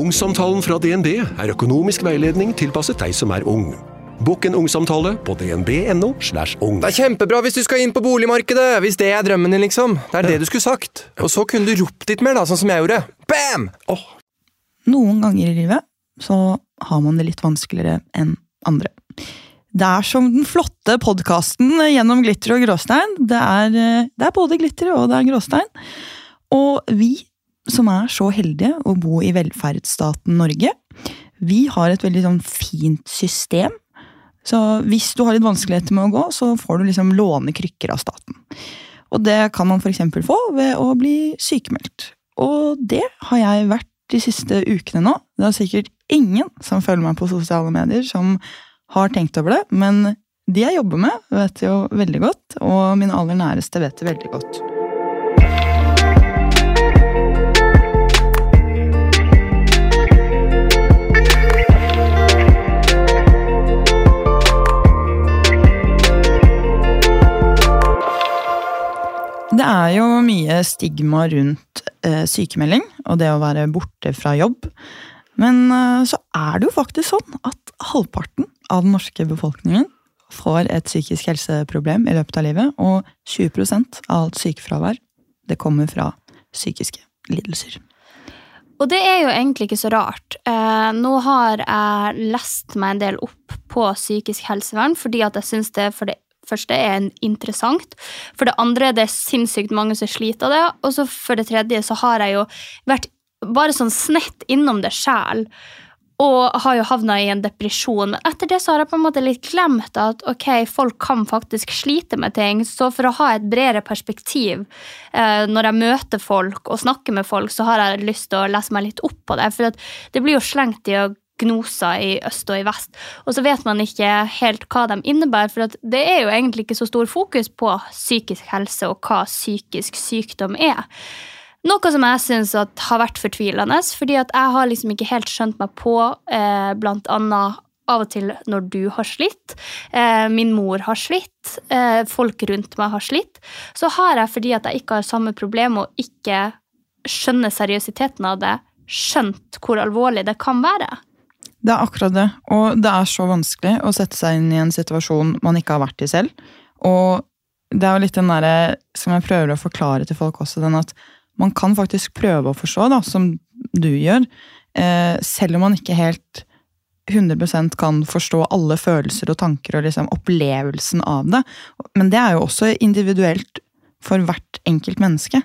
Ungsamtalen fra DNB er økonomisk veiledning tilpasset deg som er ung. Bokk en ungsamtale på dnb.no. slash ung. Det er kjempebra hvis du skal inn på boligmarkedet, hvis det er drømmen din, liksom. Det er det du skulle sagt. Og så kunne du ropt litt mer, da, sånn som jeg gjorde. Bam! Noen ganger i livet så har man det litt vanskeligere enn andre. Det er som den flotte podkasten Gjennom glitter og gråstein. Det er, eh, det er både glitter og det er gråstein. Og vi som er så heldige å bo i velferdsstaten Norge, vi har et veldig sånn fint system. Så hvis du har litt vanskeligheter med å gå, så får du liksom låne krykker av staten. Og det kan man f.eks. få ved å bli sykemeldt. Og det har jeg vært de siste ukene nå. Det er sikkert ingen som følger meg på sosiale medier, som har tenkt over det, men de jeg jobber med, vet jo veldig godt, og mine aller næreste vet det veldig godt. Det er jo mye stigma rundt eh, sykemelding og det å være borte fra jobb. Men eh, så er det jo faktisk sånn at halvparten av den norske befolkningen får et psykisk helseproblem i løpet av livet, og 20 av alt sykefravær det kommer fra psykiske lidelser. Og det er jo egentlig ikke så rart. Eh, nå har jeg lest meg en del opp på psykisk helsevern, fordi at jeg syns det for det første er interessant. For det andre det er sinnssykt mange som sliter av det. Og så for det tredje så har jeg jo vært bare sånn snett innom det sjæl. Og har jo havna i en depresjon. Men etter det så har jeg på en måte litt glemt at ok, folk kan faktisk slite med ting. Så for å ha et bredere perspektiv eh, når jeg møter folk og snakker med folk, så har jeg lyst til å lese meg litt opp på det. For det blir jo slengt diagnoser i øst og i vest, og så vet man ikke helt hva de innebærer. For det er jo egentlig ikke så stor fokus på psykisk helse og hva psykisk sykdom er. Noe som jeg syns har vært fortvilende, fordi at jeg har liksom ikke helt skjønt meg på eh, blant annet av og til når du har slitt, eh, min mor har slitt, eh, folk rundt meg har slitt, så har jeg, fordi at jeg ikke har samme problem og ikke skjønner seriøsiteten av det, skjønt hvor alvorlig det kan være. Det er akkurat det, og det er så vanskelig å sette seg inn i en situasjon man ikke har vært i selv. Og det er jo litt den derre som jeg prøver å forklare til folk også, den at man kan faktisk prøve å forstå, da, som du gjør, eh, selv om man ikke helt 100% kan forstå alle følelser og tanker og liksom opplevelsen av det. Men det er jo også individuelt for hvert enkelt menneske.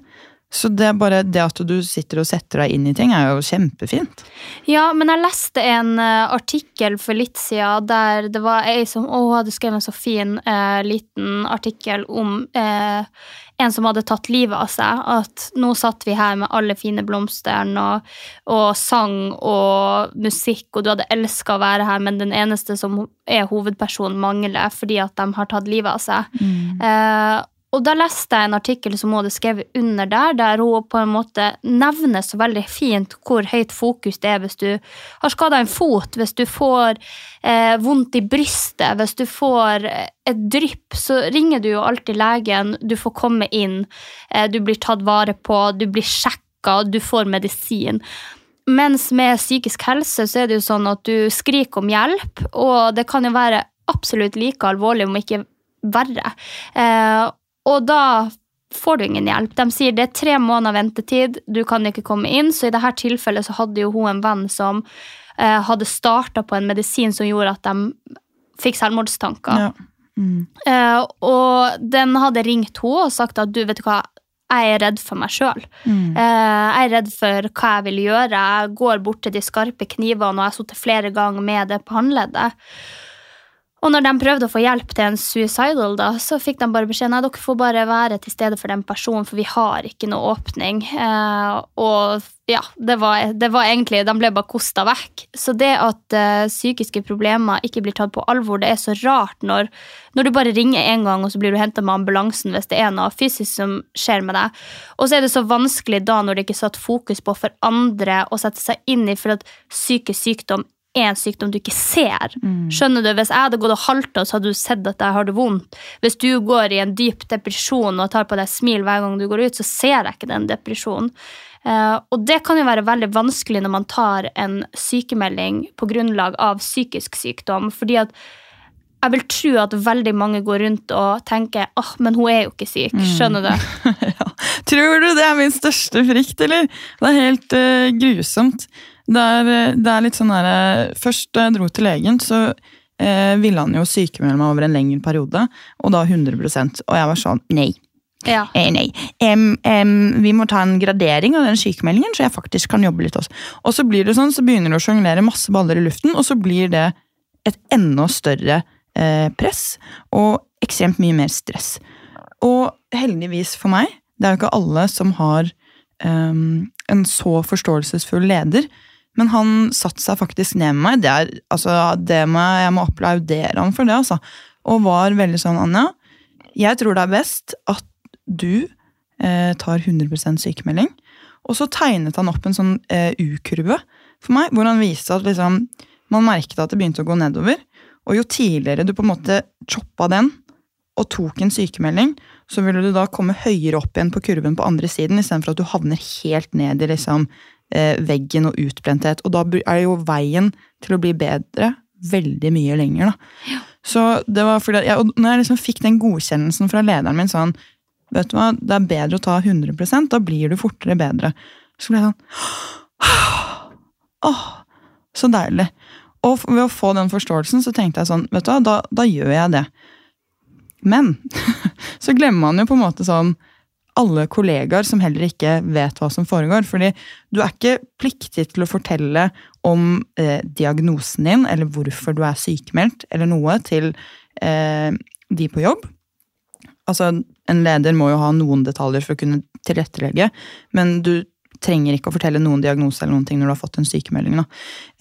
Så det, bare, det at du sitter og setter deg inn i ting, er jo kjempefint. Ja, men jeg leste en uh, artikkel for litt siden der det var ei som å, hadde skrevet en så fin eh, liten artikkel om eh, en som hadde tatt livet av seg. At nå satt vi her med alle fine blomstene og, og sang og musikk, og du hadde elska å være her, men den eneste som er hovedpersonen, mangler fordi at de har tatt livet av seg. Mm. Og da leste jeg en artikkel som hun hadde skrevet under der, der hun på en måte nevner så veldig fint hvor høyt fokus det er hvis du har skada en fot, hvis du får eh, vondt i brystet, hvis du får et drypp, så ringer du jo alltid legen, du får komme inn, eh, du blir tatt vare på, du blir sjekka, du får medisin. Mens med psykisk helse så er det jo sånn at du skriker om hjelp, og det kan jo være absolutt like alvorlig, om ikke verre. Eh, og da får du ingen hjelp. De sier det er tre måneder ventetid, du kan ikke komme inn. Så i dette tilfellet så hadde jo hun en venn som eh, hadde starta på en medisin som gjorde at de fikk selvmordstanker. Ja. Mm. Eh, og den hadde ringt henne og sagt at du, vet du hva, jeg er redd for meg sjøl. Mm. Eh, jeg er redd for hva jeg vil gjøre. Jeg går bort til de skarpe knivene, og jeg har sittet flere ganger med det på håndleddet. Og når de prøvde å få hjelp til en suicidal, da, så fikk de bare beskjed nei, dere får bare være til stede for den personen, for vi har ikke noe åpning. Eh, og ja, det var, det var, egentlig De ble bare kosta vekk. Så det at uh, psykiske problemer ikke blir tatt på alvor, det er så rart når, når du bare ringer én gang, og så blir du henta med ambulansen hvis det er noe fysisk som skjer med deg. Og så er det så vanskelig da, når det ikke er satt fokus på for andre å sette seg inn i, for at psykisk sykdom er en sykdom du ikke ser. Mm. Skjønner du? Hvis jeg hadde gått og halta, så hadde du sett at jeg har det vondt. Hvis du går i en dyp depresjon og tar på deg smil hver gang du går ut, så ser jeg ikke den depresjonen. Uh, og det kan jo være veldig vanskelig når man tar en sykemelding på grunnlag av psykisk sykdom, fordi at jeg vil tro at veldig mange går rundt og tenker åh, oh, men hun er jo ikke syk. Mm. Skjønner du? ja. Tror du det er min største frykt, eller? Det er helt uh, grusomt. Det er, eh, det er, litt sånn der Først da jeg dro til legen, så eh, ville han jo sykemelde meg over en lengre periode, og da 100% Og jeg var sånn nei. Ja. Eh, nei. Um, um, vi må ta en gradering av den sykemeldingen, så jeg faktisk kan jobbe litt også. Og så blir det sånn, så begynner du å sjonglere masse baller i luften, og så blir det et enda større eh, press og ekstremt mye mer stress. Og heldigvis for meg, det er jo ikke alle som har um, en så forståelsesfull leder, men han satte seg faktisk ned med meg. Det er, altså, det må, jeg må applaudere ham for det, altså. Og var veldig sånn, Anja, jeg tror det er best at du eh, tar 100% sykemelding. Og så tegnet han opp en sånn eh, U-kurve for meg, hvor han viste at liksom, man merket at det begynte å gå nedover. Og jo tidligere du på en måte choppa den og tok en sykemelding, så ville du da komme høyere opp igjen på kurven på andre siden, istedenfor at du havner helt ned i liksom, veggen og utbrenthet. Og da er jo veien til å bli bedre veldig mye lenger. da. Ja. Så det var fordi ja, og når jeg liksom fikk den godkjennelsen fra lederen min sånn vet du hva, det er bedre å ta 100% da blir du fortere bedre. Så ble jeg sånn Åh, så deilig. Og ved å få den forståelsen så tenkte jeg sånn, vet du hva, da, da gjør jeg det. Men så glemmer man jo på en måte sånn alle kollegaer som heller ikke vet hva som foregår. fordi du er ikke pliktig til å fortelle om eh, diagnosen din eller hvorfor du er sykemeldt eller noe til eh, de på jobb. Altså, en leder må jo ha noen detaljer for å kunne tilrettelegge, men du trenger ikke å fortelle noen diagnose eller noen ting når du har fått en sykemelding.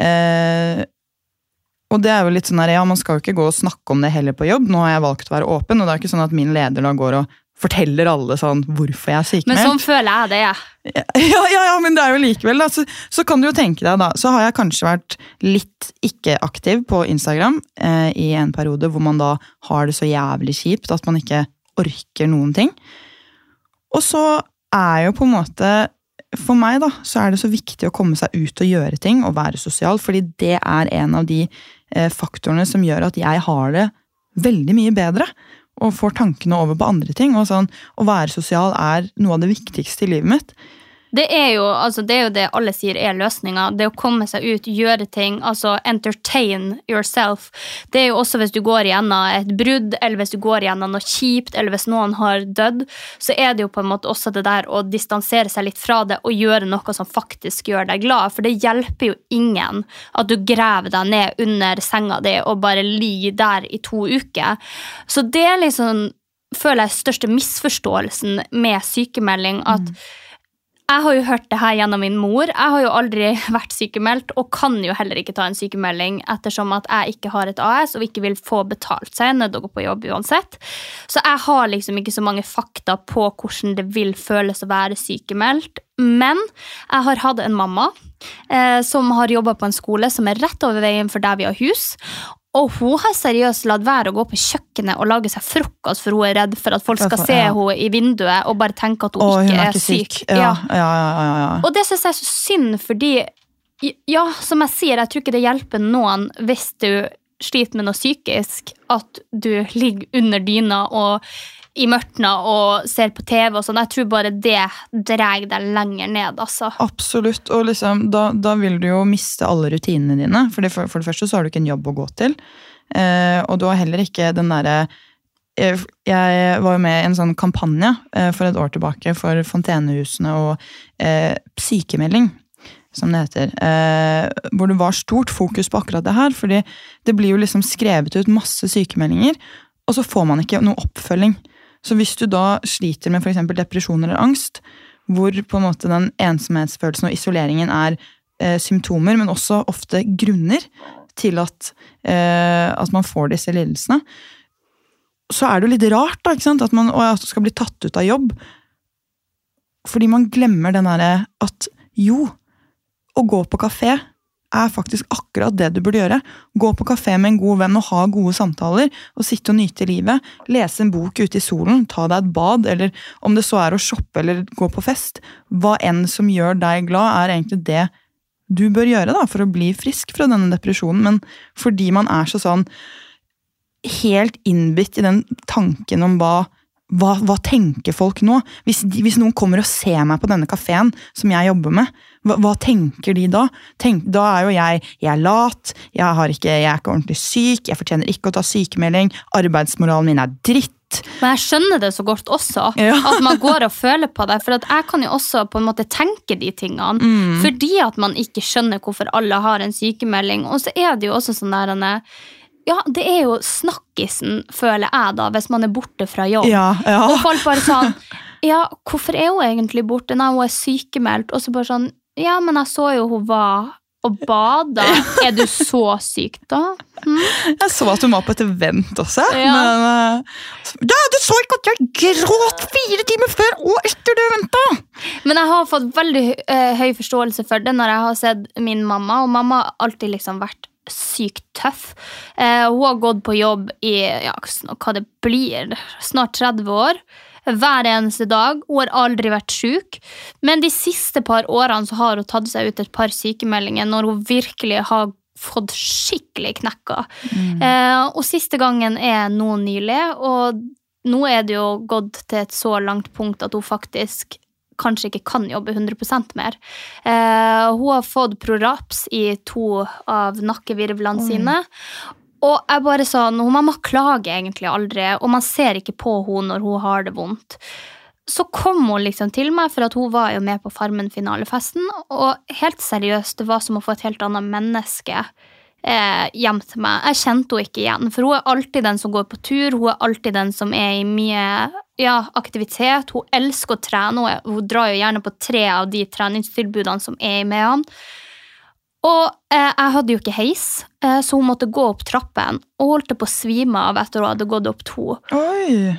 Eh, og det er jo litt sånn her, ja, Man skal jo ikke gå og snakke om det heller på jobb. Nå har jeg valgt å være åpen, og det er ikke sånn at min leder da går og forteller alle sånn hvorfor jeg er sykemeldt. Men sånn føler jeg det, jeg. Ja, ja, ja, men det er jo likevel, da. Så, så, kan du jo tenke deg, da. Så har jeg kanskje vært litt ikke-aktiv på Instagram eh, i en periode hvor man da har det så jævlig kjipt at man ikke orker noen ting. Og så er jo på en måte For meg da, så er det så viktig å komme seg ut og gjøre ting og være sosial, fordi det er en av de eh, faktorene som gjør at jeg har det veldig mye bedre. Og får tankene over på andre ting. og sånn, Å være sosial er noe av det viktigste i livet mitt. Det er, jo, altså, det er jo det alle sier er løsninga. Det å komme seg ut, gjøre ting. Altså entertain yourself. Det er jo også hvis du går gjennom et brudd, eller hvis du går gjennom noe kjipt, eller hvis noen har dødd, så er det jo på en måte også det der å distansere seg litt fra det og gjøre noe som faktisk gjør deg glad. For det hjelper jo ingen at du graver deg ned under senga di og bare ligger der i to uker. Så det er liksom føler jeg største misforståelsen med sykemelding. at mm jeg har jo hørt det her gjennom min mor. Jeg har jo aldri vært sykemeldt og kan jo heller ikke ta en sykemelding ettersom at jeg ikke har et AS og ikke vil få betalt seg ned og gå på jobb uansett. Så jeg har liksom ikke så mange fakta på hvordan det vil føles å være sykemeldt. Men jeg har hatt en mamma eh, som har jobba på en skole som er rett over veien for der vi har hus. Og hun har seriøst latt være å gå på kjøkkenet og lage seg frokost, for hun er redd for at folk skal se ja. henne i vinduet og bare tenke at hun, Åh, ikke, hun er ikke er syk. syk. Ja. Ja. Og det syns jeg er så synd, fordi ja, som jeg sier, jeg tror ikke det hjelper noen hvis du sliter med noe psykisk, at du ligger under dyna og i mørtna og ser på TV og sånn. Jeg tror bare det drar deg lenger ned, altså. Absolutt, og liksom, da, da, vil du jo miste alle rutinene dine. For for, for det første så har du ikke en jobb å gå til, eh, og du har heller ikke den derre eh, jeg var jo med i en sånn kampanje eh, for et år tilbake for Fontenehusene og eh, sykemelding. som det heter. Eh, hvor det var stort fokus på akkurat det her. fordi det blir jo liksom skrevet ut masse sykemeldinger, og så får man ikke noe oppfølging. Så hvis du da sliter med f.eks. depresjon eller angst, hvor på en måte den ensomhetsfølelsen og isoleringen er eh, symptomer, men også ofte grunner til at, eh, at man får disse lidelsene, så er det jo litt rart da? At man at skal bli tatt ut av jobb. Fordi man glemmer den derre at jo, å gå på kafé er faktisk akkurat det du burde gjøre. Gå på kafé med en god venn og ha gode samtaler. og Sitte og nyte livet. Lese en bok ute i solen, ta deg et bad, eller om det så er å shoppe eller gå på fest. Hva enn som gjør deg glad, er egentlig det du bør gjøre da, for å bli frisk fra denne depresjonen. Men fordi man er så sånn helt innbitt i den tanken om hva hva, hva, tenker folk nå? Hvis, de, hvis, noen kommer og ser meg på denne kafeen som jeg jobber med, hva, hva tenker de da? Tenk, da er jo jeg jeg er lat, jeg, ikke, jeg, er ikke ordentlig syk, jeg fortjener ikke å ta sykemelding, arbeidsmoralen min er dritt. Men jeg skjønner det så godt også, ja. at man går og føler på det. For jeg kan jo også på en måte tenke de tingene, mm. fordi at man ikke skjønner hvorfor alle har en sykemelding. Og så er det jo også sånn der ja, det er jo snakkisen, føler jeg, da, hvis man er borte fra jobb. Ja, ja. Og folk bare sånn Ja, hvorfor er hun egentlig borte? Nei, hun er sykemeldt. Og så bare sånn Ja, men jeg så jo hun var og bada. Er du så syk, da? Hm? Jeg så at hun var på et event også. Ja. Men uh, ja, du så ikke at jeg gråt fire timer før og etter det eventet! Men jeg har fått veldig uh, høy forståelse for det når jeg har sett min mamma, og mamma har alltid liksom vært sykt tøff. Eh, hun har gått på jobb i ja, hva det blir, snart 30 år. Hver eneste dag. Hun har aldri vært syk. Men de siste par årene så har hun tatt seg ut et par sykemeldinger når hun virkelig har fått skikkelig knekka. Mm. Eh, og siste gangen er nå nylig, og nå er det jo gått til et så langt punkt at hun faktisk kanskje ikke kan jobbe 100% mer. Eh, hun har fått prolaps i to av nakkevirvlene mm. sine. Og jeg bare sånn, Mamma klager egentlig aldri, og man ser ikke på henne når hun har det vondt. Så kom hun liksom til meg, for at hun var jo med på Farmen-finalefesten. Og helt seriøst, det var som å få et helt annet menneske eh, hjem til meg. Jeg kjente henne ikke igjen, for hun er alltid den som går på tur, hun er alltid den som er i mye ja, aktivitet. Hun elsker å trene, hun, hun drar jo gjerne på tre av de treningstilbudene som er i Mehamn. Og eh, jeg hadde jo ikke heis, eh, så hun måtte gå opp trappen og holdt på å svime av etter hun hadde gått opp to. Oi.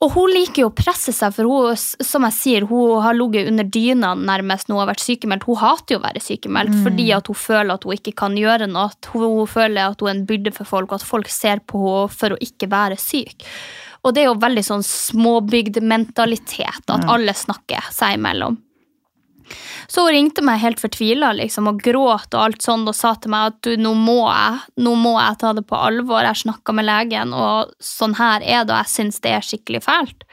Og hun liker jo å presse seg, for hun, som jeg sier, hun har ligget under dyna nærmest hun har vært sykemeldt. Hun hater jo å være sykemeldt mm. fordi at hun føler at hun ikke kan gjøre noe. Hun, hun føler at hun er en byrde for folk, og at folk ser på henne for å ikke være syk. Og det er jo veldig sånn småbygd mentalitet, at alle snakker seg imellom. Så hun ringte meg helt fortvila liksom, og gråt og alt sånt og sa til meg at nå må jeg nå må jeg ta det på alvor. Jeg snakka med legen, og sånn her er det, og jeg syns det er skikkelig fælt.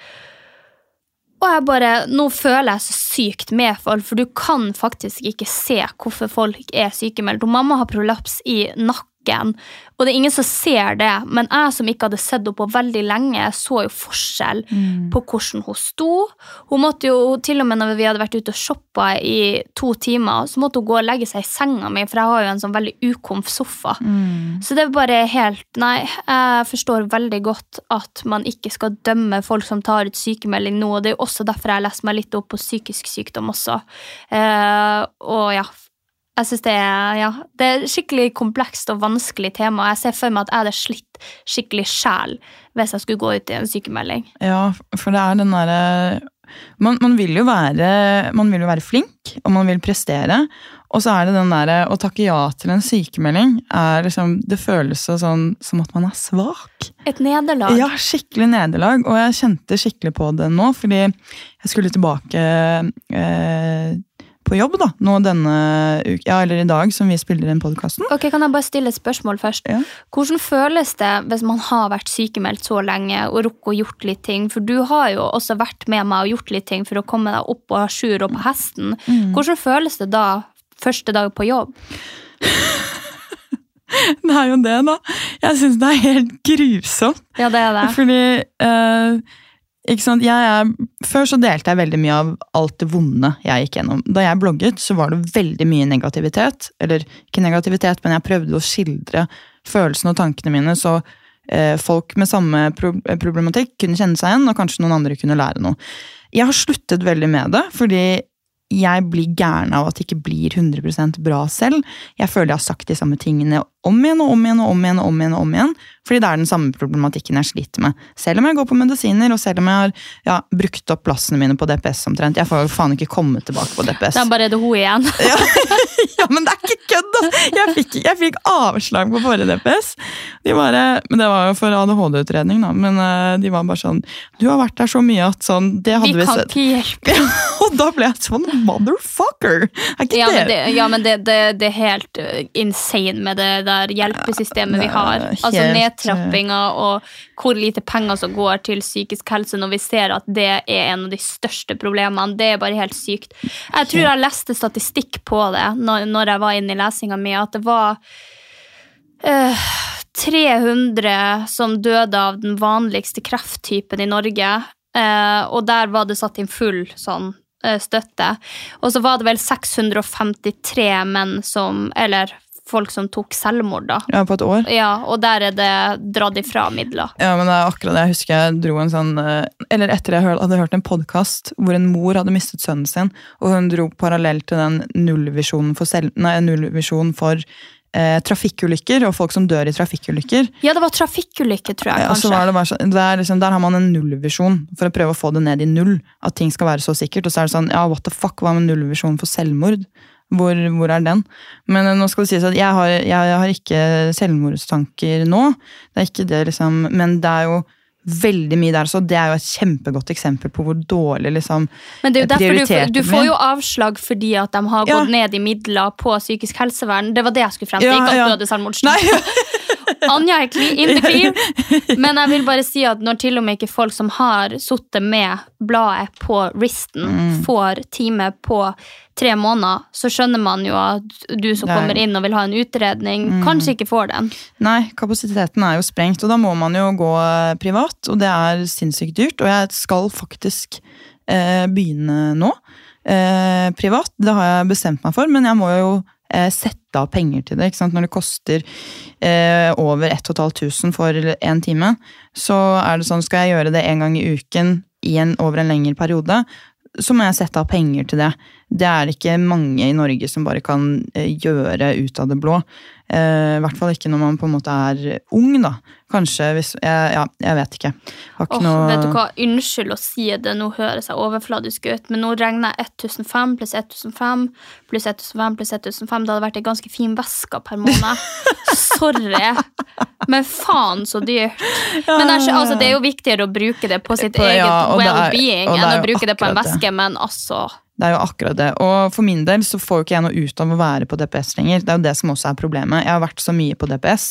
Og jeg bare, Nå føler jeg så sykt med folk, for du kan faktisk ikke se hvorfor folk er sykemeldt. Mamma har prolaps i nakken nakken. Og det er ingen som ser det, men jeg som ikke hadde sett henne på veldig lenge, så jo forskjell mm. på hvordan hun sto. Hun måtte jo, Til og med når vi hadde vært ute og shoppa i to timer, så måtte hun gå og legge seg i senga mi, for jeg har jo en sånn veldig ukomf sofa. Mm. Så det er bare helt Nei, jeg forstår veldig godt at man ikke skal dømme folk som tar ut sykemelding nå, og det er jo også derfor jeg leser meg litt opp på psykisk sykdom også. Uh, og ja, jeg synes det er, ja, det er skikkelig komplekst og vanskelig tema. Jeg ser for meg at jeg hadde slitt skikkelig sjæl hvis jeg skulle gå ut i en sykemelding. Ja, for det er den derre man, man, vil jo være, man vil jo være flink, og man vil prestere. Og så er det den derre å takke ja til en sykemelding. Liksom, det føles sånn som at man er svak. Et nederlag. Ja, skikkelig nederlag. Og jeg kjente skikkelig på det nå, fordi jeg skulle tilbake eh, på jobb da, nå denne uka, ja, eller i dag som vi spiller inn podkasten. Ok, Kan jeg bare stille et spørsmål først? Ja. Hvordan føles det hvis man har vært sykemeldt så lenge og rukket å gjort litt ting? For du har jo også vært med meg og gjort litt ting for å komme deg opp og sjur og på hesten. Mm. Hvordan føles det da første dag på jobb? det er jo det, da. Jeg syns det er helt grusomt. Ja, det er det. Fordi? Jeg er, før så delte jeg veldig mye av alt det vonde jeg gikk gjennom. Da jeg blogget, så var det veldig mye negativitet. Eller ikke negativitet, men jeg prøvde å skildre følelsene og tankene mine, så eh, folk med samme pro problematikk kunne kjenne seg igjen, og kanskje noen andre kunne lære noe. Jeg har sluttet veldig med det, fordi jeg blir gæren av at det ikke blir 100% bra selv. Jeg føler jeg har sagt de samme tingene om igjen og om igjen og om igjen. og om igjen og om igjen, Fordi det er den samme problematikken jeg sliter med. Selv om jeg går på medisiner, og selv om jeg har ja, brukt opp plassene mine på DPS omtrent. Jeg får jo faen ikke komme tilbake på DPS. Bare er det hun igjen. ja, ja, men det er ikke kødd! Jeg fikk, jeg fikk avslag på forrige DPS. De bare, men Det var jo for ADHD-utredning, da. Men eh, de var bare sånn Du har vært der så mye at sånn Det hadde Vi vi kan ikke hjelpe. Og da ble jeg sånn motherfucker! Er ikke Ja, men det det, ja, men det, det, det er helt uh, insane med det der hjelpesystemet vi har. Altså nedtrappinga og hvor lite penger som går til psykisk helse når vi ser at det er en av de største problemene. Det er bare helt sykt. Jeg tror jeg leste statistikk på det når, jeg var inne i lesinga mi, at det var øh, 300 som døde av den vanligste krefttypen i Norge. Eh, og der var det satt inn full sånn eh, støtte. Og så var det vel 653 menn som Eller folk som tok selvmord, da. Ja, på et år. Ja, og der er det dratt ifra midler. Ja, men det er akkurat det. Jeg husker jeg dro en sånn eh, Eller etter jeg hadde hørt en podkast hvor en mor hadde mistet sønnen sin, og hun dro parallelt til den nullvisjonen for, selv, nei, nullvisjonen for eh, trafikkulykker og folk som dør i trafikkulykker. Ja, det var trafikkulykker, tror jeg, Ja, så kanskje. var det bare sånn, det er liksom, der har man en nullvisjon for å prøve å få det ned i null. At ting skal være så sikkert. Og så er det sånn, ja, what the fuck, hva med nullvisjonen for selvmord? Hvor, hvor er den? Men eh, nå skal det sies at jeg har, jeg, har ikke selvmordstanker nå. Det er ikke det, liksom. Men det er jo veldig mye der, så det er jo et kjempegodt eksempel på hvor dårlig liksom Men det er jo derfor du, prioritert du får jo avslag fordi at de har Ja. gått ned i midler på psykisk helsevern. Det var det jeg skulle frem til. Ja, ikke at ja. du hadde selvmordstanker. Anja er clean, in the clean. Men jeg vil bare si at når til og med ikke folk som har sittet med bladet på wristen, Mm. får time på tre måneder, så skjønner man jo at du som er- kommer inn og vil ha en utredning, Mm. kanskje ikke får den. Nei, kapasiteten er jo sprengt, og da må man jo gå eh, privat, og det er sinnssykt dyrt. Og jeg skal faktisk eh, begynne nå. Eh, privat, det har jeg bestemt meg for, men jeg må jo eh, sette av penger til det. Når det koster eh, over 1500 for en time, så er det sånn, skal jeg gjøre det en gang i uken i en, over en lengre periode, så må jeg sette av penger til det. Det er det ikke mange i Norge som bare kan eh, gjøre ut av det blå. Eh, I hvert fall ikke når man på en måte er ung, da. Kanskje hvis jeg, Ja, jeg vet ikke. Har ikke oh, noe vet du hva, Unnskyld å si det, nå høres jeg overfladisk ut, men nå regner jeg 1005 pluss 1005 pluss 1005 pluss 1005. Det hadde vært en ganske fin veske per måned. Sorry. Men faen så dyrt. Men det er, altså, det er jo viktigere å bruke det på sitt eget ja, well-being enn å bruke det på en veske, men altså Det er jo akkurat det. Og for min del så får jo ikke jeg noe ut av å være på DPS lenger. Det er jo det som også er problemet. Jeg har vært så mye på DPS,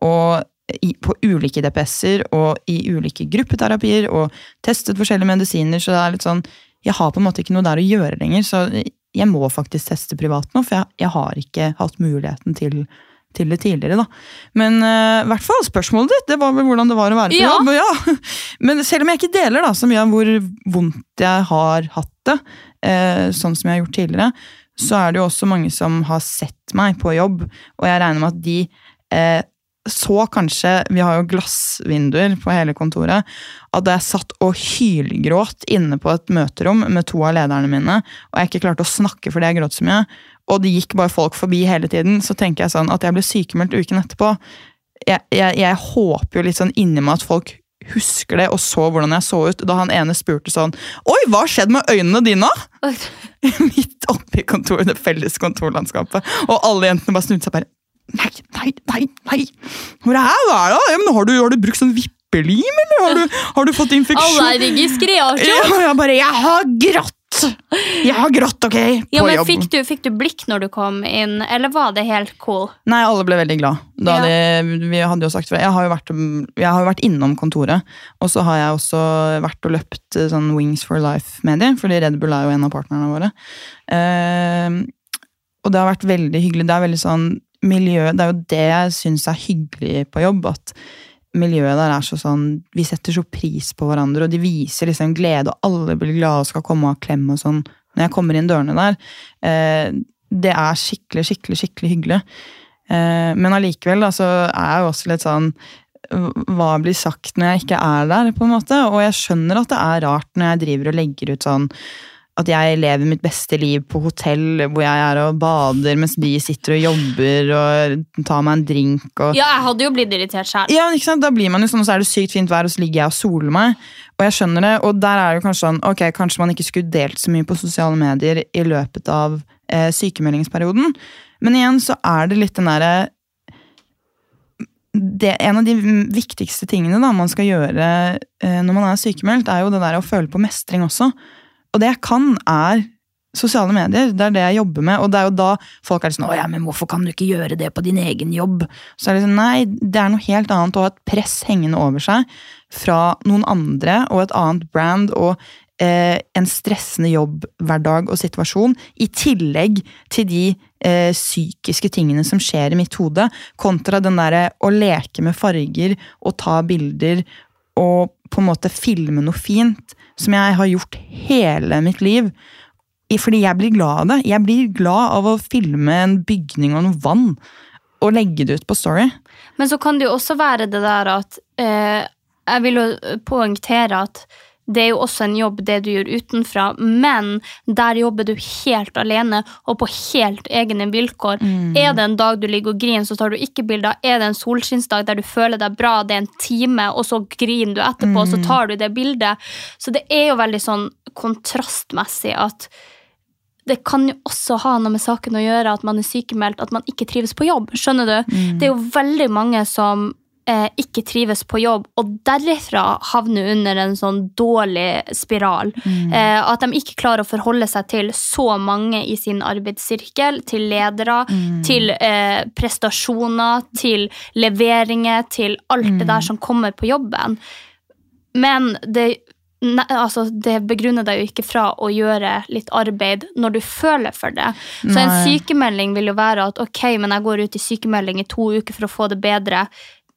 og i, på ulike DPS-er og i ulike gruppeterapier og testet forskjellige medisiner, så det er litt sånn Jeg har på en måte ikke noe der å gjøre lenger, så jeg må faktisk teste privat nå, for jeg, jeg har ikke hatt muligheten til til det tidligere, da. Men eh, i hvert fall, spørsmålet ditt det var vel hvordan det var å være på Ja. jobb. Ja. Men selv om jeg ikke deler da, så mye av hvor vondt jeg har hatt det, sånn som jeg har gjort tidligere, så er det jo også mange som har sett meg på jobb, og jeg regner med at de eh, så kanskje, vi har jo glassvinduer på hele kontoret, at jeg satt og hylgråt inne på et møterom med to av lederne mine, og jeg ikke klarte å snakke fordi jeg gråt så mye, og det gikk bare folk forbi hele tiden, så tenker jeg sånn at jeg ble sykemeldt uken etterpå. Jeg, jeg, jeg håper jo litt sånn inni meg at folk husker det og så hvordan jeg så ut da han ene spurte sånn Oi, hva skjedde med øynene dine? Midt oppe i kontoret, det felles kontorlandskapet. Og alle jentene bare snudde seg bare Nei, nei, nei! nei. Hvor er det? Hva er det? Ja, men har, du, har du brukt sånn vippelim, eller har du, har du fått infeksjon? Allergisk reaksjon! Ja, jeg bare Jeg har grått! Jeg har grått, ok? På Ja, men jobb. fikk du, fikk du blikk når du kom inn, eller var det helt cool? Nei, alle ble veldig glad. Ja. de, vi hadde jo sagt Jeg har jo vært, jeg har jo vært innom kontoret, og så har jeg også vært og løpt eh, sånn Wings for Life med dem, fordi Red Bull er jo en av partnerne våre. Uh, og det har vært veldig hyggelig. Det er veldig sånn miljø Det er jo det jeg syns er hyggelig på jobb, at miljøet der er så sånn Vi setter så pris på hverandre, og de viser liksom glede, og alle blir glade og skal komme og klem og sånn når jeg kommer inn dørene der. Eh, det er skikkelig, skikkelig, skikkelig hyggelig. Eh, men allikevel da, så er jeg jo også litt sånn Hva blir sagt når jeg ikke er der, på en måte? Og jeg skjønner at det er rart når jeg driver og legger ut sånn at jeg lever mitt beste liv på hotell hvor jeg er og bader mens de sitter og jobber og tar meg en drink. Og... Ja, jeg hadde jo blitt irritert selv. Ja, ikke sant? Da blir man jo sånn, og så er det sykt fint vær, og så ligger jeg og soler meg. Og jeg skjønner det, og der er det jo kanskje sånn, ok, kanskje man ikke skulle delt så mye på sosiale medier i løpet av eh, sykemeldingsperioden. Men igjen så er det litt den derre det, en av de viktigste tingene da, man skal gjøre eh, når man er sykemeldt, er jo det der å føle på mestring også. Og det jeg kan, er sosiale medier. Det er det jeg jobber med. Og det er jo da folk er sånn 'Å ja, men hvorfor kan du ikke gjøre det på din egen jobb?' Så er det sånn, nei, det er noe helt annet å ha et press hengende over seg fra noen andre og et annet brand og eh, en stressende jobbhverdag og situasjon, i tillegg til de eh, psykiske tingene som skjer i mitt hode, kontra den derre å leke med farger og ta bilder og på en måte filme noe fint som jeg har gjort hele mitt liv. Fordi jeg blir glad av det. Jeg blir glad av å filme en bygning og noe vann og legge det ut på Story. Men så kan det jo også være det der at eh, Jeg vil jo poengtere at det er jo også en jobb, det du gjør utenfra, men der jobber du helt alene og på helt egne vilkår. Mm. Er det en dag du ligger og griner, så tar du ikke bilder. Er det en solskinnsdag der du føler deg bra, det er en time, og så griner du etterpå, mm. så tar du det bildet. Så det er jo veldig sånn kontrastmessig at det kan jo også ha noe med saken å gjøre at man er sykemeldt, at man ikke trives på jobb. Skjønner du? Mm. Det er jo veldig mange som eh, ikke trives på jobb, og derifra havner under en sånn dårlig spiral. Mm. Eh, at de ikke klarer å forholde seg til så mange i sin arbeidssirkel, til ledere, mm. til eh, prestasjoner, til leveringer, til alt det der mm. som kommer på jobben. Men det Ne, altså, det begrunner deg jo ikke fra å gjøre litt arbeid når du føler for det. Så Nei. en sykemelding vil jo være at ok, men jeg går ut i sykemelding i to uker for å få det bedre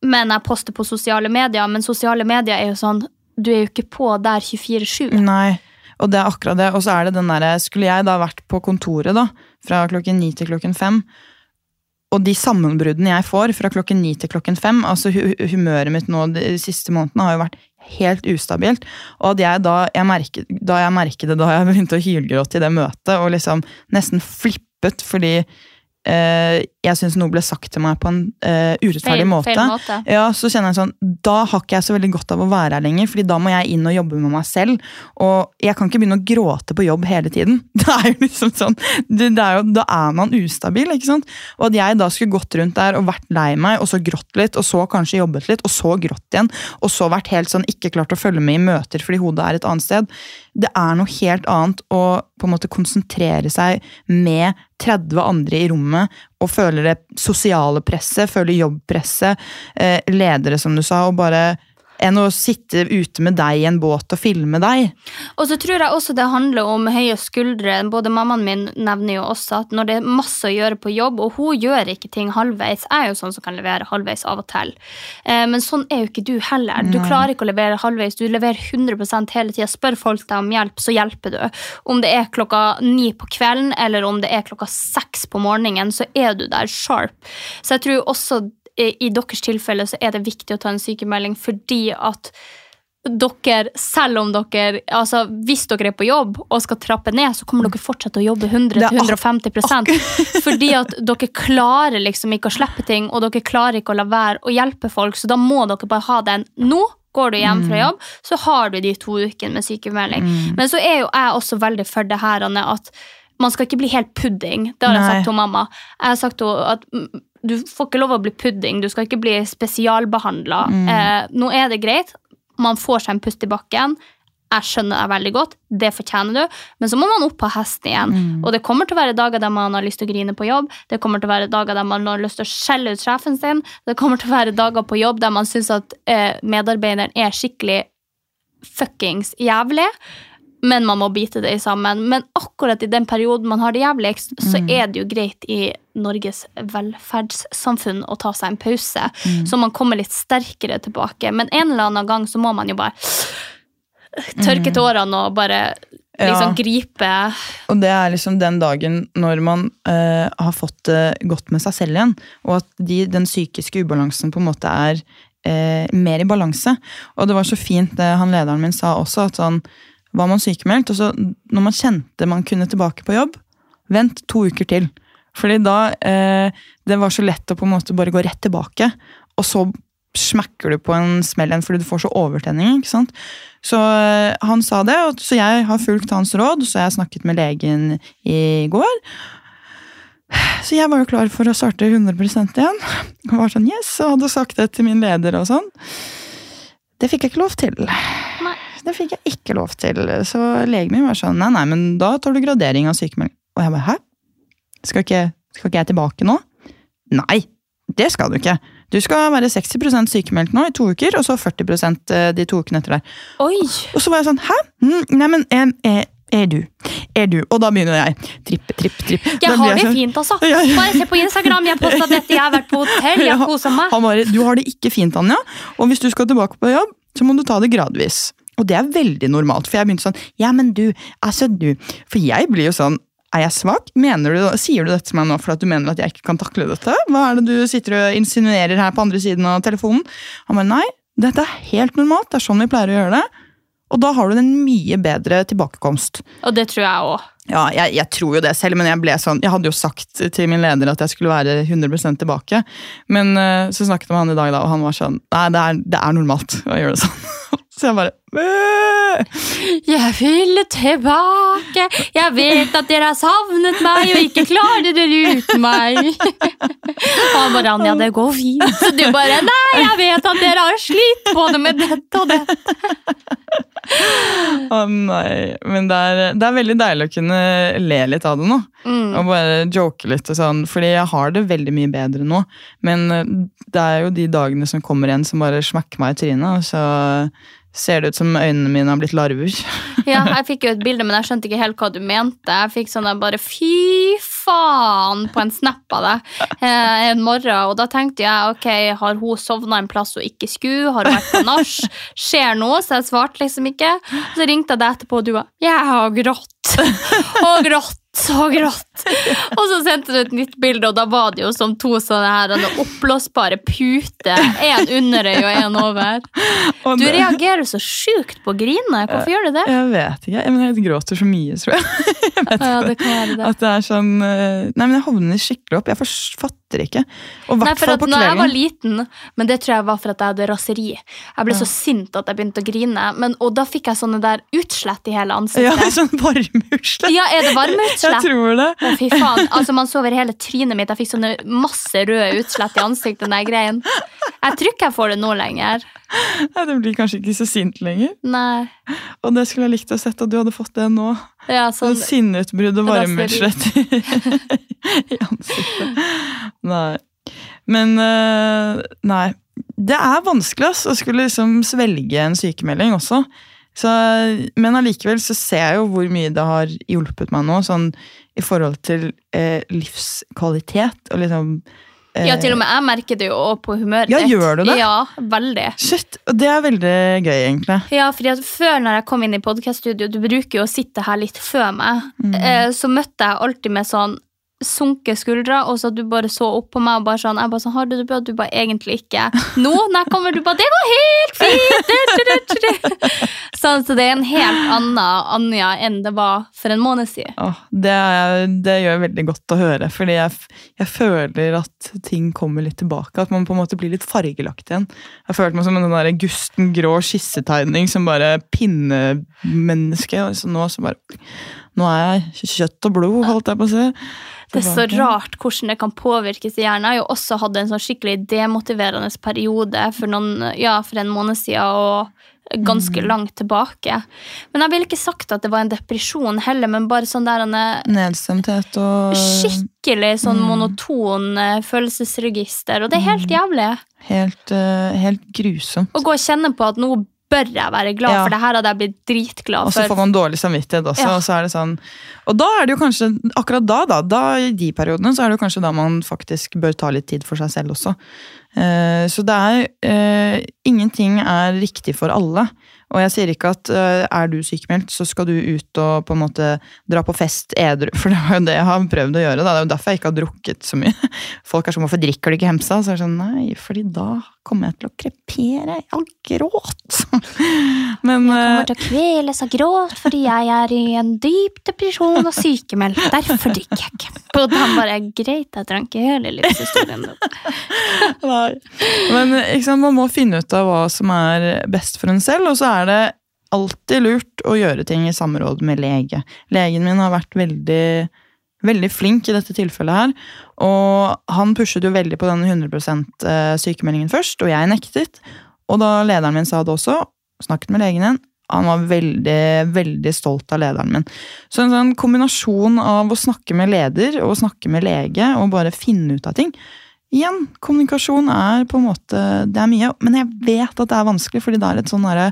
men jeg poster på sosiale medier. Men sosiale medier er jo sånn Du er jo ikke på der 24-7. Nei, og det er akkurat det. Og så er det den derre Skulle jeg da vært på kontoret da, fra klokken ni til klokken fem, og de sammenbruddene jeg får fra klokken ni til klokken fem altså Humøret mitt nå de siste månedene har jo vært helt ustabilt. Og at jeg da jeg merket, da jeg merket det da jeg begynte å hylgråte i det møtet, og liksom nesten flippet fordi uh, jeg syns noe ble sagt til meg på en uh, urettferdig måte, feil måte, Ja, så kjenner jeg sånn, da har ikke jeg så veldig godt av å være her lenger, fordi da må jeg inn og jobbe med meg selv. Og jeg kan ikke begynne å gråte på jobb hele tiden. Det er jo liksom sånn, det, det er jo, Da er man ustabil. ikke sant? Og at jeg da skulle gått rundt der og vært lei meg, og så grått litt, og så kanskje jobbet litt, og så grått igjen, og så vært helt sånn ikke klart å følge med i møter fordi hodet er et annet sted. Det er noe helt annet å på en måte konsentrere seg med 30 andre i rommet og føler det sosiale presset, føler jobbpresset, eh, ledere, som du sa, og bare enn å sitte ute med deg i en båt og filme deg. Og så tror jeg også det handler om høye skuldre. Både mammaen min nevner jo også at når det er masse å gjøre på jobb, og hun gjør ikke ting halvveis, jeg er jo sånn som kan levere halvveis av og til. Eh, men sånn er jo ikke du heller. Du klarer ikke å levere halvveis, du leverer 100 hele tida. Spør folk deg om hjelp, så hjelper du. Om det er klokka ni på kvelden eller om det er klokka seks på morgenen, så er du der sharp. Så jeg tror også i deres tilfelle så er det viktig å ta en sykemelding fordi at dere, selv om dere altså Hvis dere er på jobb og skal trappe ned, så kommer dere fortsatt å jobbe 100-150% Fordi at dere klarer liksom ikke å slippe ting, og dere klarer ikke å la være å hjelpe folk, så da må dere bare ha den nå. Går du hjem fra mm. jobb, så har du de to ukene med sykemelding. Mm. Men så er jo jeg også veldig for det her, Anne, at man skal ikke bli helt pudding. Det har jeg sagt til mamma. Jeg har sagt til at du får ikke lov å bli pudding, du skal ikke bli spesialbehandla. Mm. Eh, nå er det greit, man får seg en pust i bakken. Jeg skjønner deg veldig godt, det fortjener du, men så må man opp på hesten igjen. Mm. Og det kommer til å være dager der man har lyst til å grine på jobb, det kommer til å være dager der man har lyst til å skjelle ut sjefen sin, det kommer til å være dager på jobb der man syns at eh, medarbeideren er skikkelig fuckings jævlig. Men man må bite det sammen. Men akkurat i den perioden man har det jævligst, så Mm. er det jo greit i Norges velferdssamfunn å ta seg en pause, Mm. så man kommer litt sterkere tilbake. Men en eller annen gang så må man jo bare tørke tårene og bare liksom Mm. Ja. gripe Og det er liksom den dagen når man uh, har fått det godt med seg selv igjen, og at de, den psykiske ubalansen på en måte er eh, mer i balanse. Og det var så fint det han lederen min sa også, at sånn var man sykemeldt, og så når man kjente man kunne tilbake på jobb, vent to uker til. Fordi da eh, Det var så lett å på en måte bare gå rett tilbake, og så smekker du på en smell igjen fordi du får så overtenning. ikke sant? Så eh, han sa det, og så jeg har fulgt hans råd, så jeg snakket med legen i går. Så jeg var jo klar for å starte 100 igjen. Og var sånn yes, og hadde sagt det til min leder og sånn. Det fikk jeg ikke lov til. Det fikk jeg ikke lov til. Så legen min var sånn nei, nei, men da tar du gradering av sykemelding. Og jeg bare hæ? Skal ikke, skal ikke jeg tilbake nå? Nei, det skal du ikke. Du skal være 60% sykemeldt nå i to uker, og så 40% de to ukene etter der. Oi! Og så var jeg sånn hæ? Mm, nei, men er, er, du? Er du? Og da begynner jeg. Tripp, tripp. Da Jeg blir har det sånn- fint, altså. Bare se på Instagram. Jeg posta dette, jeg har vært på hotell, jeg har kosa meg. Han bare, du har det ikke fint, Anja. Og hvis du skal tilbake på jobb, så må du ta det gradvis. Og det er veldig normalt, for jeg begynte sånn Ja, men du, altså du For jeg blir jo sånn er jeg svak? Mener du, Sier du dette til meg nå for at du mener at jeg ikke kan takle dette? Hva er det du sitter og insinuerer her på andre siden av telefonen? Han bare nei, dette er helt normalt, det er sånn vi pleier å gjøre det. Og da har du en mye bedre tilbakekomst. Og det tror jeg òg. Ja, jeg, jeg tror jo det selv, men jeg ble sånn Jeg hadde jo sagt til min leder at jeg skulle være 100% tilbake. Men eh, så snakket jeg med han i dag, da, og han var sånn Nei, det er, det er normalt å gjøre det sånn. Så jeg bare! Jeg vil tilbake, jeg vet at dere har savnet meg og ikke klarer dere uten meg. Han bare Anja, det går fint. Så du bare Nei, jeg vet at dere har slitt både med dette og dette. Å nei. Men det er, det er veldig deilig å kunne le litt av det nå. Mm. Og bare joke litt og sånn. Fordi jeg har det veldig mye bedre nå. Men eh, det er jo de dagene som kommer igjen som bare smekker meg i trynet. Og så ser det ut som øynene mine har blitt larver. Ja, jeg fikk jo et bilde, men jeg skjønte ikke helt hva du mente. Jeg fikk sånn der bare fy faen på en snap av deg eh, en morgen. Og da tenkte jeg ok, har hun sovna en plass hun ikke skulle? Har hun vært på nach? Skjer noe? Så jeg svarte liksom ikke. Så ringte jeg deg etterpå, og du var jeg har grått. Og grått og grått. Og så sendte du et nytt bilde, og da var det jo som to sånne her oppblåsbare puter. En under øyet og en over. Du reagerer så sjukt på å grine. Hvorfor gjør du det? Jeg vet ikke. Men jeg gråter så mye, tror jeg. Ja, det kan være det. At det er sånn eh, Nei, men jeg hovner skikkelig opp. Jeg fors- fatter ikke. Og hvert fall på når jeg var liten, men det tror jeg var for at jeg hadde raseri. Jeg ble så sint at jeg begynte å grine, men, og da fikk jeg sånne der utslett i hele ansiktet. Ja, sånn varmeutslett. Ja, er det varmeutslett? Jeg tror det. Men fy faen. Altså, man så over hele trynet mitt. Jeg fikk sånne masse røde utslett i ansiktet. Den der greien. Jeg tror ikke jeg får det nå lenger. Nei, det blir kanskje ikke så sint lenger. Nei. Og det skulle jeg likt å sett at du hadde fått det nå. Ja, Sånn sinneutbrudd og varmeutslett i, i ansiktet. Nei. Men eh, nei. Det er vanskelig ass, å skulle liksom svelge en sykemelding også. Så, men allikevel så ser jeg jo hvor mye det har hjulpet meg nå, sånn i forhold til eh, livskvalitet og liksom ja, til og med jeg merker det jo også på humøret Ja, ditt. gjør du det? Ja, veldig. Shit, det er veldig gøy, egentlig. Ja, fordi at Før når jeg kom inn i podcaststudio, du bruker jo å sitte her litt før meg, mm. så møtte jeg alltid med sånn sunke skuldre, og så at du bare så opp på meg og bare sånn Jeg bare sånn, har du det bra? Du bare egentlig ikke. Nå når kommer, du bare Det går helt fint! Du. Så, det er en helt annen Anja enn det var for en måned siden. Åh, det, det gjør veldig godt å høre, fordi jeg, jeg føler at ting kommer litt tilbake. At man på en måte blir litt fargelagt igjen. Jeg følte meg som en sånn der gusten grå skissetegning som bare pinnemenneske. Og så nå så bare Nå er jeg kjøtt og blod, holdt jeg på å si. Det er så rart hvordan det kan påvirkes i hjernen. Jeg har jo også hatt en sånn skikkelig demotiverende periode for, noen, ja, for en måned siden og ganske langt tilbake. Men jeg ville ikke sagt at det var en depresjon heller, men bare sånn der eh, Nedstemthet og skikkelig sånn monoton eh, følelsesregister, og det er helt jævlig. helt, eh, helt grusomt. Å gå og kjenne på at nå bør jeg være glad, Ja. for det her hadde jeg blitt dritglad for. Og så får man dårlig samvittighet også. Ja. Og så er det sånn Og da er det jo kanskje akkurat da, da, da i de periodene, så er det jo kanskje da man faktisk bør ta litt tid for seg selv også. Uh, så det er uh, Ingenting er riktig for alle. Og jeg sier ikke at eh, er du sykemeldt, så skal du ut og på en måte dra på fest edru. For det var jo det jeg har prøvd å gjøre. Da. Det er jo derfor jeg ikke har drukket så mye. Folk er sånn 'hvorfor drikker du ikke Hemsa?' Så er det sånn nei, fordi da kommer jeg til å krepere av gråt. Men Jeg eh, kommer til å kveles av gråt fordi jeg er i en dyp depresjon og sykemeldt. Derfor drikker jeg ikke. Og han bare greit, jeg drank hele livshistorien. din». Nei. Men ikke sant, man må finne ut av hva som er best for en selv, og så er det alltid lurt å gjøre ting i samråd med lege. Legen min har vært veldig, veldig flink i dette tilfellet her, og han pushet jo veldig på denne 100% sykemeldingen først, og jeg nektet. Og da lederen min sa det også, snakket med legen igjen. han var veldig, veldig stolt av lederen min. Så en sånn kombinasjon av å snakke med leder og snakke med lege og bare finne ut av ting, Igjen, kommunikasjon er på en måte Det er mye, men jeg vet at det er vanskelig, fordi det er et sånn derre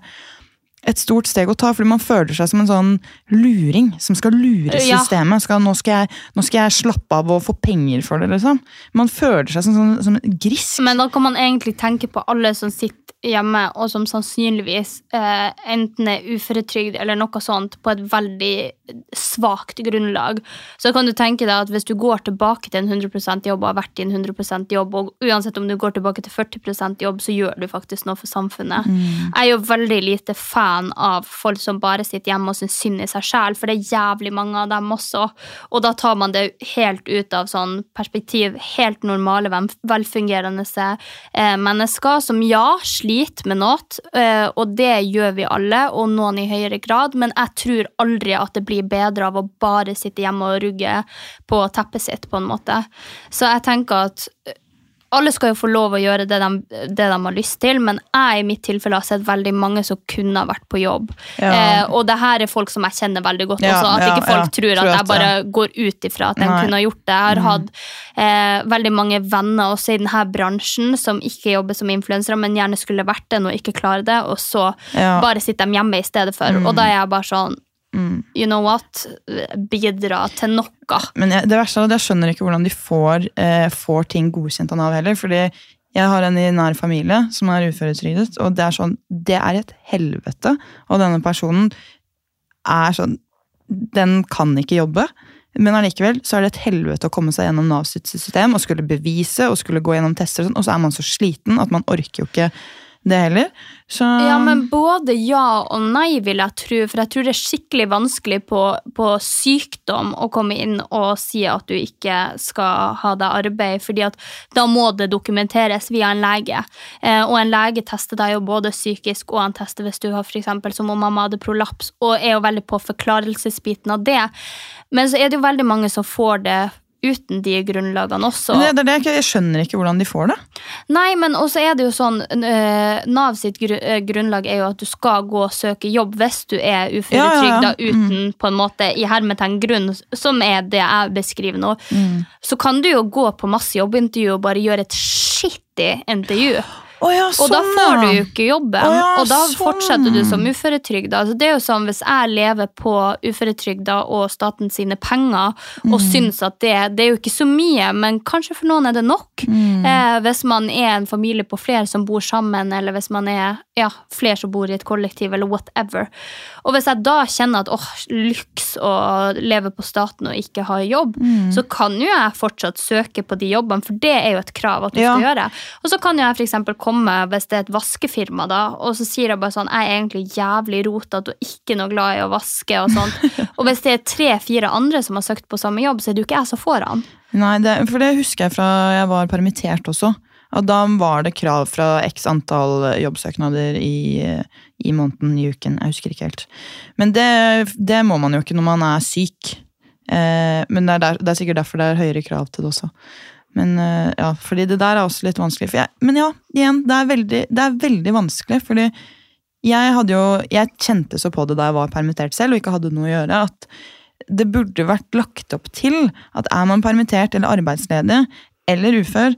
et stort steg å ta, fordi man føler seg som en sånn luring som skal lure systemet. Skal, nå, skal jeg, nå skal jeg slappe av og få penger for det, liksom. Man føler seg som, som, som en grisk. Men da kan man egentlig tenke på alle som sitter hjemme, og som sannsynligvis eh, enten er uføretrygd eller noe sånt, på et veldig svakt grunnlag. Så kan du tenke deg at hvis du går tilbake til en 100% jobb og har vært i en 100% jobb, og uansett om du går tilbake til 40% jobb, så gjør du faktisk noe for samfunnet. Jeg er jo veldig lite fan av folk som bare sitter hjemme og syns synd i seg sjæl, for det er jævlig mange av dem også. Og da tar man det helt ut av sånn perspektiv helt normale, velfungerende eh, mennesker som ja, sliter med noe, eh, og det gjør vi alle, og noen i høyere grad, men jeg tror aldri at det blir bedre av å bare sitte hjemme og rugge på teppet sitt, på en måte. Så jeg tenker at alle skal jo få lov å gjøre det de, det de har lyst til, men jeg i mitt tilfelle har sett veldig mange som kunne ha vært på jobb. Ja. Eh, og det her er folk som jeg kjenner veldig godt Ja, også, at ja, ikke folk tror Tror at jeg bare går ut ifra at de Nei. kunne ha gjort det. Jeg har hatt eh, veldig mange venner også i denne bransjen som ikke jobber som influensere, men gjerne skulle vært det og ikke klarer det, og så bare sitter de hjemme i stedet for. Og da er jeg bare sånn Mm. You know what? Bidra til noe. Men jeg, det verste er at jeg skjønner ikke hvordan de får, eh, får ting godkjent av Nav heller. fordi jeg har en i nær familie som er uføretrygdet, og det er sånn, det er et helvete. Og denne personen er sånn Den kan ikke jobbe. Men allikevel så er det et helvete å komme seg gjennom Nav sitt system og skulle bevise og skulle gå gjennom tester, og sånn, og så er man så sliten at man orker jo ikke det heller. Så, Ja, men både ja og nei, vil jeg tro. For jeg tror det er skikkelig vanskelig på, på sykdom å komme inn og si at du ikke skal ha deg arbeid, fordi at da må det dokumenteres via en lege. Eh, og en lege tester deg jo både psykisk, og han tester hvis du har eksempel, som om mamma hadde prolaps, og er jo veldig på forklarelsesbiten av det. Men så er det jo veldig mange som får det uten de grunnlagene også. Men det, det det, jeg skjønner ikke hvordan de får det. Nei, men også er det jo sånn øh, Nav sitt øh, grunnlag er jo at du skal gå og søke jobb hvis du er uføretrygda Ja, ja, ja. uten på en måte i hermetegn grunn, som er det jeg beskriver nå. Så kan du jo gå på masse jobbintervju og bare gjøre et skittig intervju. Å ja, Og da sånn, får du jo ikke jobben, oh ja, og da sånn. fortsetter du som uføretrygda. Altså, det er jo sånn, Hvis jeg lever på uføretrygda og staten sine penger Mm. og syns at det, det er jo ikke så mye, men kanskje for noen er det nok. Mm. Eh, hvis man er en familie på flere som bor sammen, eller hvis man er ja, flere som bor i et kollektiv, eller whatever. Og hvis jeg da kjenner at åh, lyks å leve på staten og ikke ha jobb, Mm. så kan jo jeg fortsatt søke på de jobbene, for det er jo et krav at du Ja. skal gjøre. Og så kan jo jeg eksempel komme, hvis det er et vaskefirma, da, og så sier jeg bare sånn Jeg er egentlig jævlig rotete og ikke noe glad i å vaske og sånn. og hvis det er tre-fire andre som har søkt på samme jobb, så er det jo ikke jeg som får han. Nei, det, for det husker jeg fra jeg var permittert også. At da var det krav fra x antall jobbsøknader i, i måneden, i uken. Jeg husker ikke helt. Men det, det må man jo ikke når man er syk. Eh, men det er, der, det er sikkert derfor det er høyere krav til det også. Men eh, ja, fordi det der er også litt vanskelig. Jeg, men ja, igjen, det er, veldig, det er veldig vanskelig. Fordi jeg hadde jo Jeg kjente så på det da jeg var permittert selv og ikke hadde noe å gjøre, at det burde vært lagt opp til at er man permittert eller arbeidsledig eller ufør,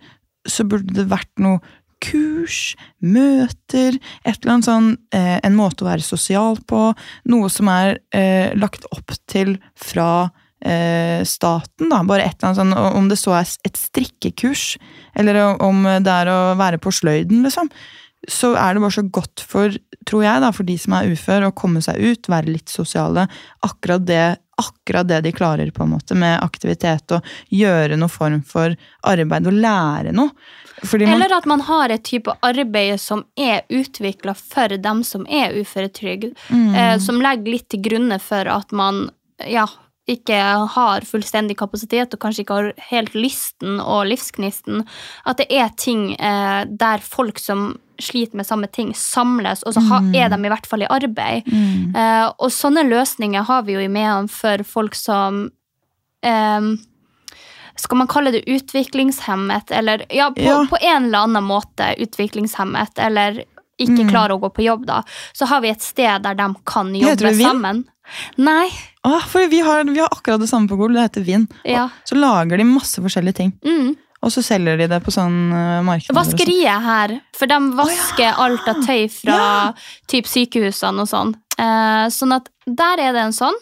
så burde det vært noe kurs, møter, et eller annet sånn eh, En måte å være sosial på. Noe som er eh, lagt opp til fra eh, staten, da. Bare et eller annet sånn, Om det så er et strikkekurs, eller om det er å være på sløyden, liksom. Så er det bare så godt for, tror jeg, da, for de som er ufør, å komme seg ut, være litt sosiale. Akkurat det, akkurat det de klarer, på en måte, med aktivitet og gjøre noe form for arbeid og lære noe. Man, Eller at man har et type arbeid som er utvikla for dem som er uføretrygd, eh, som legger litt til grunne for at man ja, ikke har fullstendig kapasitet og kanskje ikke har helt lysten og livsgnisten. At det er ting eh, der folk som sliter med samme ting, samles, og så ha, er de i hvert fall i arbeid. Eh, og sånne løsninger har vi jo i Mehamn for folk som eh, skal man kalle det utviklingshemmet, eller ja, på, Ja. på en eller annen måte utviklingshemmet, eller ikke klarer å gå på jobb, da, så har vi et sted der de kan jobbe sammen. Nei. ah, for vi har, vi har akkurat det samme på Gol, det heter Vind. Ja. Så lager de masse forskjellige ting. Mm. Og så selger de det på sånn markeder. og sånn. Vaskeriet her, for de vasker alt av tøy fra typ sykehusene og sånn. Eh, sånn at der er det en sånn.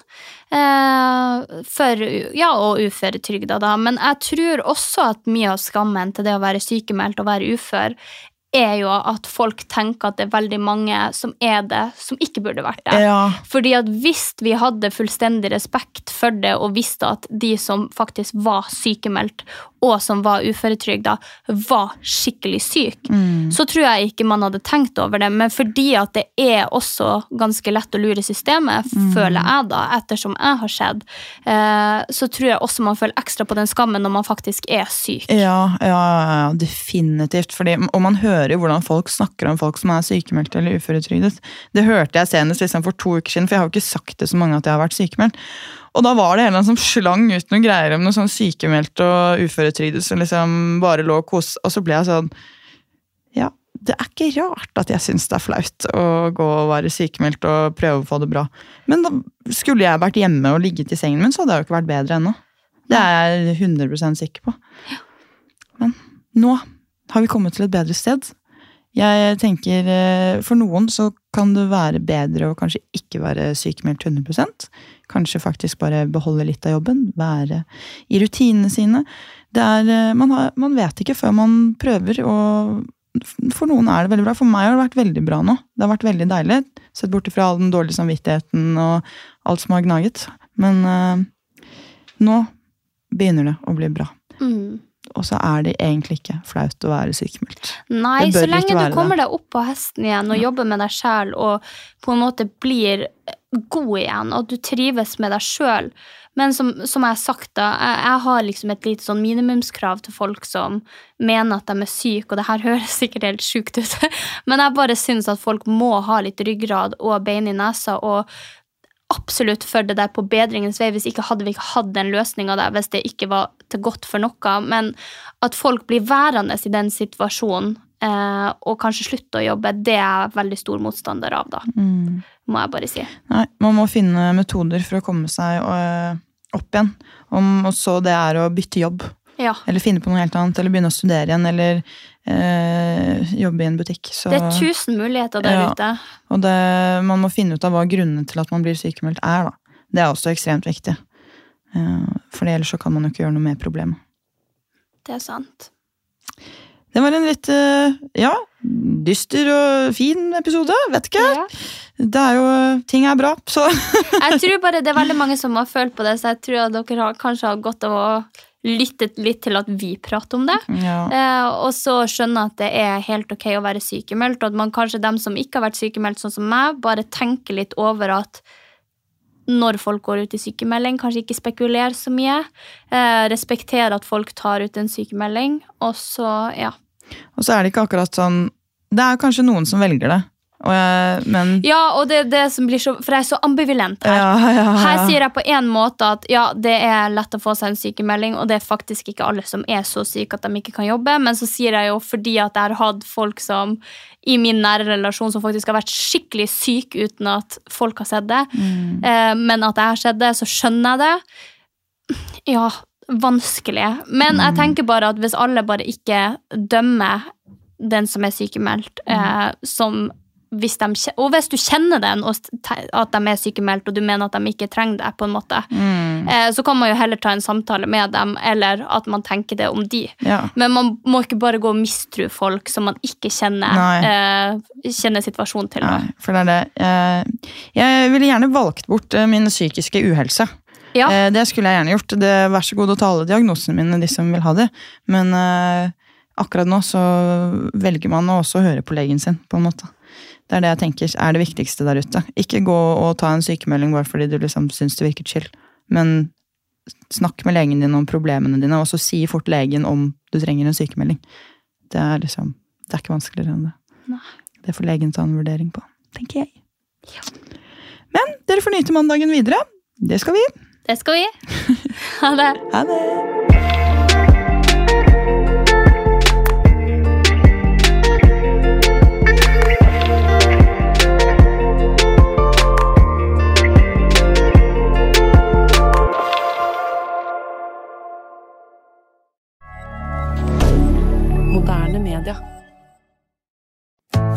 Eh, for ja, og uføretrygda, da. Men jeg tror også at mye av skammen til det å være sykemeldt og være ufør, er jo at folk tenker at det er veldig mange som er det, som ikke burde vært det. Ja, Fordi at hvis vi hadde fullstendig respekt for det, og visste at de som faktisk var sykemeldt, og som var uføretrygda, var skikkelig syke, Mm. så tror jeg ikke man hadde tenkt over det. Men fordi at det er også ganske lett å lure systemet, Mm. føler jeg da, ettersom jeg har sett, eh, så tror jeg også man føler ekstra på den skammen når man faktisk er syk. Ja, ja, ja, ja, definitivt. Fordi, og man hører jo hvordan folk snakker om folk som er sykemeldt eller uføretrygdet. Det hørte jeg senest liksom for to uker siden, for jeg har jo ikke sagt til så mange at jeg har vært sykemeldt. Og da var det en som slang ut noen greier om noe sånn sykemeldt og uføretrygdet som liksom bare lå og kos, og så ble jeg sånn Ja, det er ikke rart at jeg syns det er flaut å gå og være sykemeldt og prøve å få det bra. Men da skulle jeg vært hjemme og ligget i sengen min, så hadde jeg jo ikke vært bedre ennå. Det er jeg 100 sikker på. Men nå har vi kommet til et bedre sted. Jeg tenker, eh, For noen så kan det være bedre å kanskje ikke være sykemeldt 100% Kanskje faktisk bare beholde litt av jobben. Være i rutinene sine. Er, eh, man, har, man vet ikke før man prøver, og for noen er det veldig bra. For meg har det vært veldig bra nå. Det har vært veldig deilig. Sett bort fra all den dårlige samvittigheten og alt som har gnaget. Men uh, nå begynner det å bli bra. Mm. Og så er det egentlig ikke flaut å være sykemeldt. Nei, så lenge du kommer deg opp på hesten igjen og jobber med deg sjæl og på en måte blir god igjen, og du trives med deg sjøl. Men som, som jeg har sagt, da, jeg, jeg har liksom et lite sånn minimumskrav til folk som mener at de er syke, og det her høres sikkert helt sjukt ut, men jeg bare syns at folk må ha litt ryggrad og bein i nesa, og absolutt for det der på bedringens vei. Hvis ikke hadde vi ikke hatt den løsninga der, hvis det ikke var til godt for noe. Men at folk blir værende i den situasjonen eh, og kanskje slutter å jobbe, det er jeg veldig stor motstander av, da. Må jeg bare si. Nei, man må finne metoder for å komme seg øh, opp igjen. Om så det er å bytte jobb, Ja. eller finne på noe helt annet, eller begynne å studere igjen, eller øh, jobbe i en butikk. Så, Det er tusen muligheter der Ja. ute. og det, man må finne ut av hva grunnene til at man blir sykemeldt er. Da. Det er også ekstremt viktig. Eh, For ellers så kan man jo ikke gjøre noe med problemet. Det er sant. Det var en litt øh, ja, dyster og fin episode. Vet ikke. Ja. Det er jo Ting er bra, så Jeg tror bare det er veldig mange som har følt på det, så jeg tror at dere har, kanskje har godt av å lytte litt til at vi prater om det. ja. Eh, og så skjønne at det er helt ok å være sykemeldt, og at man kanskje dem som ikke har vært sykemeldt, sånn som meg, bare tenker litt over at når folk går ut i sykemelding, kanskje ikke spekulerer så mye. Eh, respektere at folk tar ut en sykemelding, og så, ja. Og så er det ikke akkurat sånn Det er kanskje noen som velger det, og jeg, men Ja, og det er det som blir så For jeg er så ambivalent her. Ja, ja, ja. Her sier jeg på en måte at ja, det er lett å få seg en sykemelding, og det er faktisk ikke alle som er så syke at de ikke kan jobbe, men så sier jeg jo fordi at jeg har hatt folk som i min nære relasjon som faktisk har vært skikkelig syke uten at folk har sett det, eh, men at jeg har sett det, så skjønner jeg det. Ja, vanskelig. Men jeg tenker bare at hvis alle bare ikke dømmer den som er sykemeldt, eh, som hvis de, og hvis du kjenner den, og at de er sykemeldt, og du mener at de ikke trenger det, på en måte, mm. så kan man jo heller ta en samtale med dem, eller at man tenker det om de. Ja. Men man må ikke bare gå og mistro folk som man ikke kjenner, eh, kjenner situasjonen til. Nei, for det er det. Eh, Jeg ville gjerne valgt bort eh, min psykiske uhelse. Ja. Eh, Det skulle jeg gjerne gjort. Det, vær så god å ta alle diagnosene mine, de som vil ha det. Men eh, akkurat nå så velger man å også høre på legen sin, på en måte. Det er det jeg tenker er det viktigste der ute. Ikke gå og ta en sykemelding bare fordi du liksom syns det virker chill. Men snakk med legen din om problemene dine, og så si fort legen om du trenger en sykemelding. Det er liksom Det er ikke vanskeligere enn det. Nei. Det får legen ta en vurdering på, tenker jeg. Men dere får nyte mandagen videre. Det skal vi. Det skal vi. Ha det. Ha det.